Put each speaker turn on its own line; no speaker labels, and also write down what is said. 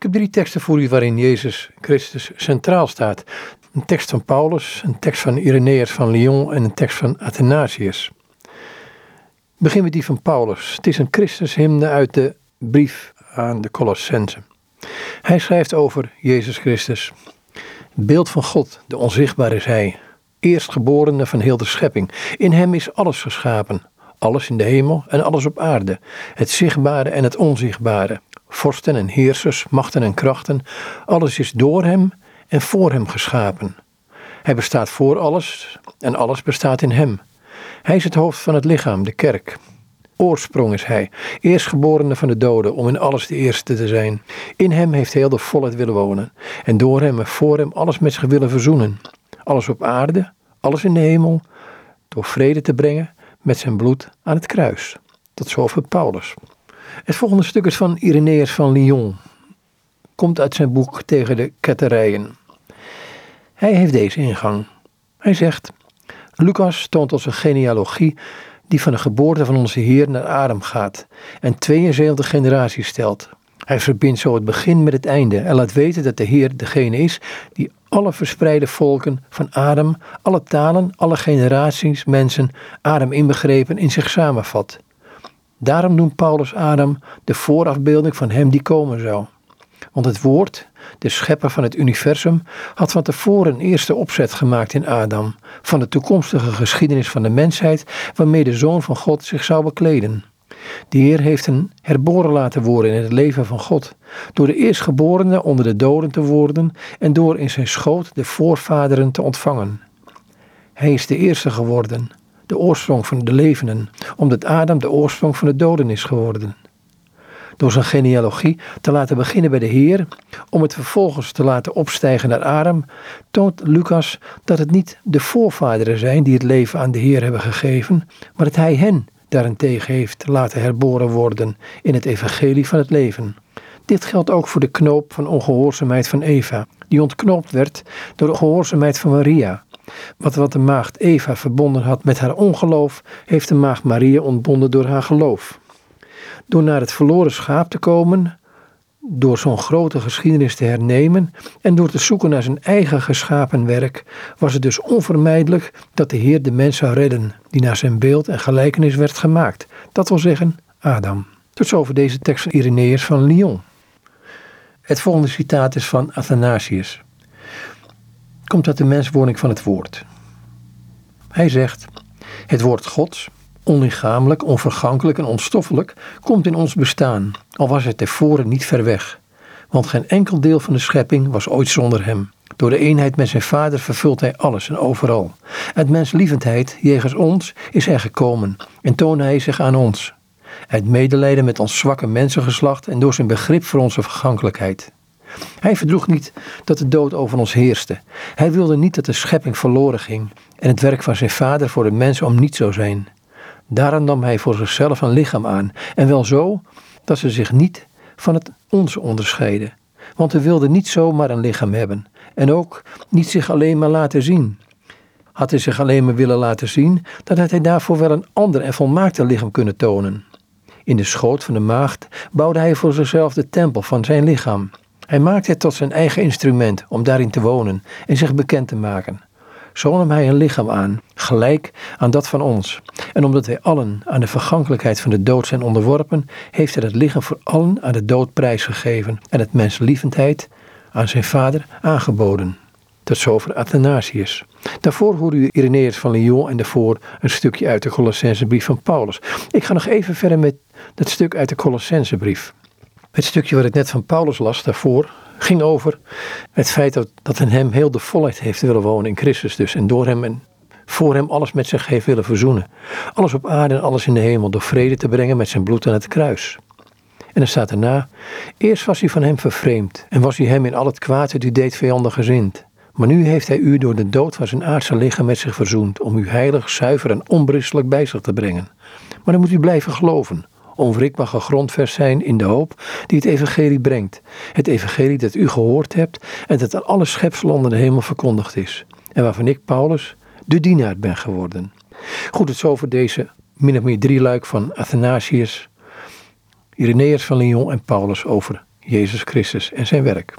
Ik heb drie teksten voor u waarin Jezus Christus centraal staat. Een tekst van Paulus, een tekst van Irenaeus van Lyon en een tekst van Athanasius. Begin met die van Paulus. Het is een Christushymne uit de brief aan de Colossense. Hij schrijft over Jezus Christus. Beeld van God, de onzichtbare is Hij, eerstgeborene van heel de schepping. In Hem is alles geschapen, alles in de hemel en alles op aarde, het zichtbare en het onzichtbare, vorsten en heersers, machten en krachten, alles is door Hem en voor Hem geschapen. Hij bestaat voor alles en alles bestaat in Hem. Hij is het hoofd van het lichaam, de kerk. Oorsprong is Hij, eerstgeborene van de doden, om in alles de eerste te zijn. In Hem heeft heel de volheid willen wonen, en door Hem en voor Hem alles met zich willen verzoenen. Alles op aarde, alles in de hemel, door vrede te brengen met zijn bloed aan het kruis. Tot zover Paulus. Het volgende stuk is van Irenaeus van Lyon. Komt uit zijn boek Tegen de ketterijen. Hij heeft deze ingang. Hij zegt: Lucas toont ons een genealogie die van de geboorte van onze Heer naar Adam gaat en 72 generaties stelt. Hij verbindt zo het begin met het einde en laat weten dat de Heer degene is die alle verspreide volken van Adam, alle talen, alle generaties mensen, Adam inbegrepen, in zich samenvat. Daarom noemt Paulus Adam de voorafbeelding van hem die komen zou. Want het woord, de schepper van het universum, had van tevoren een eerste opzet gemaakt in Adam, van de toekomstige geschiedenis van de mensheid, waarmee de Zoon van God zich zou bekleden. De Heer heeft een herboren laten worden in het leven van God, door de eerstgeborene onder de doden te worden en door in zijn schoot de voorvaderen te ontvangen. Hij is de eerste geworden, de oorsprong van de levenden, omdat Adam de oorsprong van de doden is geworden door zijn genealogie te laten beginnen bij de Heer, om het vervolgens te laten opstijgen naar Adam, toont Lucas dat het niet de voorvaderen zijn die het leven aan de Heer hebben gegeven, maar dat hij hen daarentegen heeft laten herboren worden in het evangelie van het leven. Dit geldt ook voor de knoop van ongehoorzaamheid van Eva, die ontknoopt werd door de gehoorzaamheid van Maria. Wat, wat de maagd Eva verbonden had met haar ongeloof, heeft de maagd Maria ontbonden door haar geloof. Door naar het verloren schaap te komen, door zo'n grote geschiedenis te hernemen en door te zoeken naar zijn eigen geschapen werk, was het dus onvermijdelijk dat de Heer de mens zou redden, die naar zijn beeld en gelijkenis werd gemaakt. Dat wil zeggen, Adam. Tot zover deze tekst van Irenaeus van Lyon. Het volgende citaat is van Athanasius. Komt uit de menswording van het woord. Hij zegt: Het woord Gods onlichamelijk, onvergankelijk en onstoffelijk, komt in ons bestaan, al was het tevoren niet ver weg. Want geen enkel deel van de schepping was ooit zonder hem. Door de eenheid met zijn vader vervult hij alles en overal. Uit menslievendheid, jegens ons, is hij gekomen en toonde hij zich aan ons. Uit medelijden met ons zwakke mensengeslacht en door zijn begrip voor onze vergankelijkheid. Hij verdroeg niet dat de dood over ons heerste. Hij wilde niet dat de schepping verloren ging en het werk van zijn vader voor de mens om niet zou zijn. Daarom nam hij voor zichzelf een lichaam aan, en wel zo dat ze zich niet van het onze onderscheiden. Want hij wilde niet zomaar een lichaam hebben, en ook niet zich alleen maar laten zien. Had hij zich alleen maar willen laten zien, dan had hij daarvoor wel een ander en volmaakter lichaam kunnen tonen. In de schoot van de maagd bouwde hij voor zichzelf de tempel van zijn lichaam. Hij maakte het tot zijn eigen instrument om daarin te wonen en zich bekend te maken. Zo nam hij een lichaam aan, gelijk aan dat van ons. En omdat wij allen aan de vergankelijkheid van de dood zijn onderworpen, heeft hij het lichaam voor allen aan de dood prijsgegeven en het menslievendheid aan zijn vader aangeboden. Tot zover Athanasius. Daarvoor hoorde u Irenaeus van Lyon en daarvoor een stukje uit de Colossensebrief van Paulus. Ik ga nog even verder met dat stuk uit de Colossensebrief. Het stukje wat ik net van Paulus las daarvoor, ging over het feit dat, dat in hem heel de volheid heeft willen wonen in Christus dus. En door hem en voor hem alles met zich heeft willen verzoenen. Alles op aarde en alles in de hemel door vrede te brengen met zijn bloed aan het kruis. En dan staat erna, eerst was hij van hem vervreemd en was hij hem in al het kwaad dat u deed vijandig gezind. Maar nu heeft hij u door de dood van zijn aardse lichaam met zich verzoend, om u heilig, zuiver en onbristelijk bij zich te brengen. Maar dan moet u blijven geloven, onwrikbaar gegrondvest zijn in de hoop die het evangelie brengt. Het evangelie dat u gehoord hebt en dat aan alle schepselen onder de hemel verkondigd is. En waarvan ik, Paulus, de dienaar ben geworden. Goed, het zo voor deze min of meer drieluik van Athanasius, Irenaeus van Lyon en Paulus over Jezus Christus en zijn werk.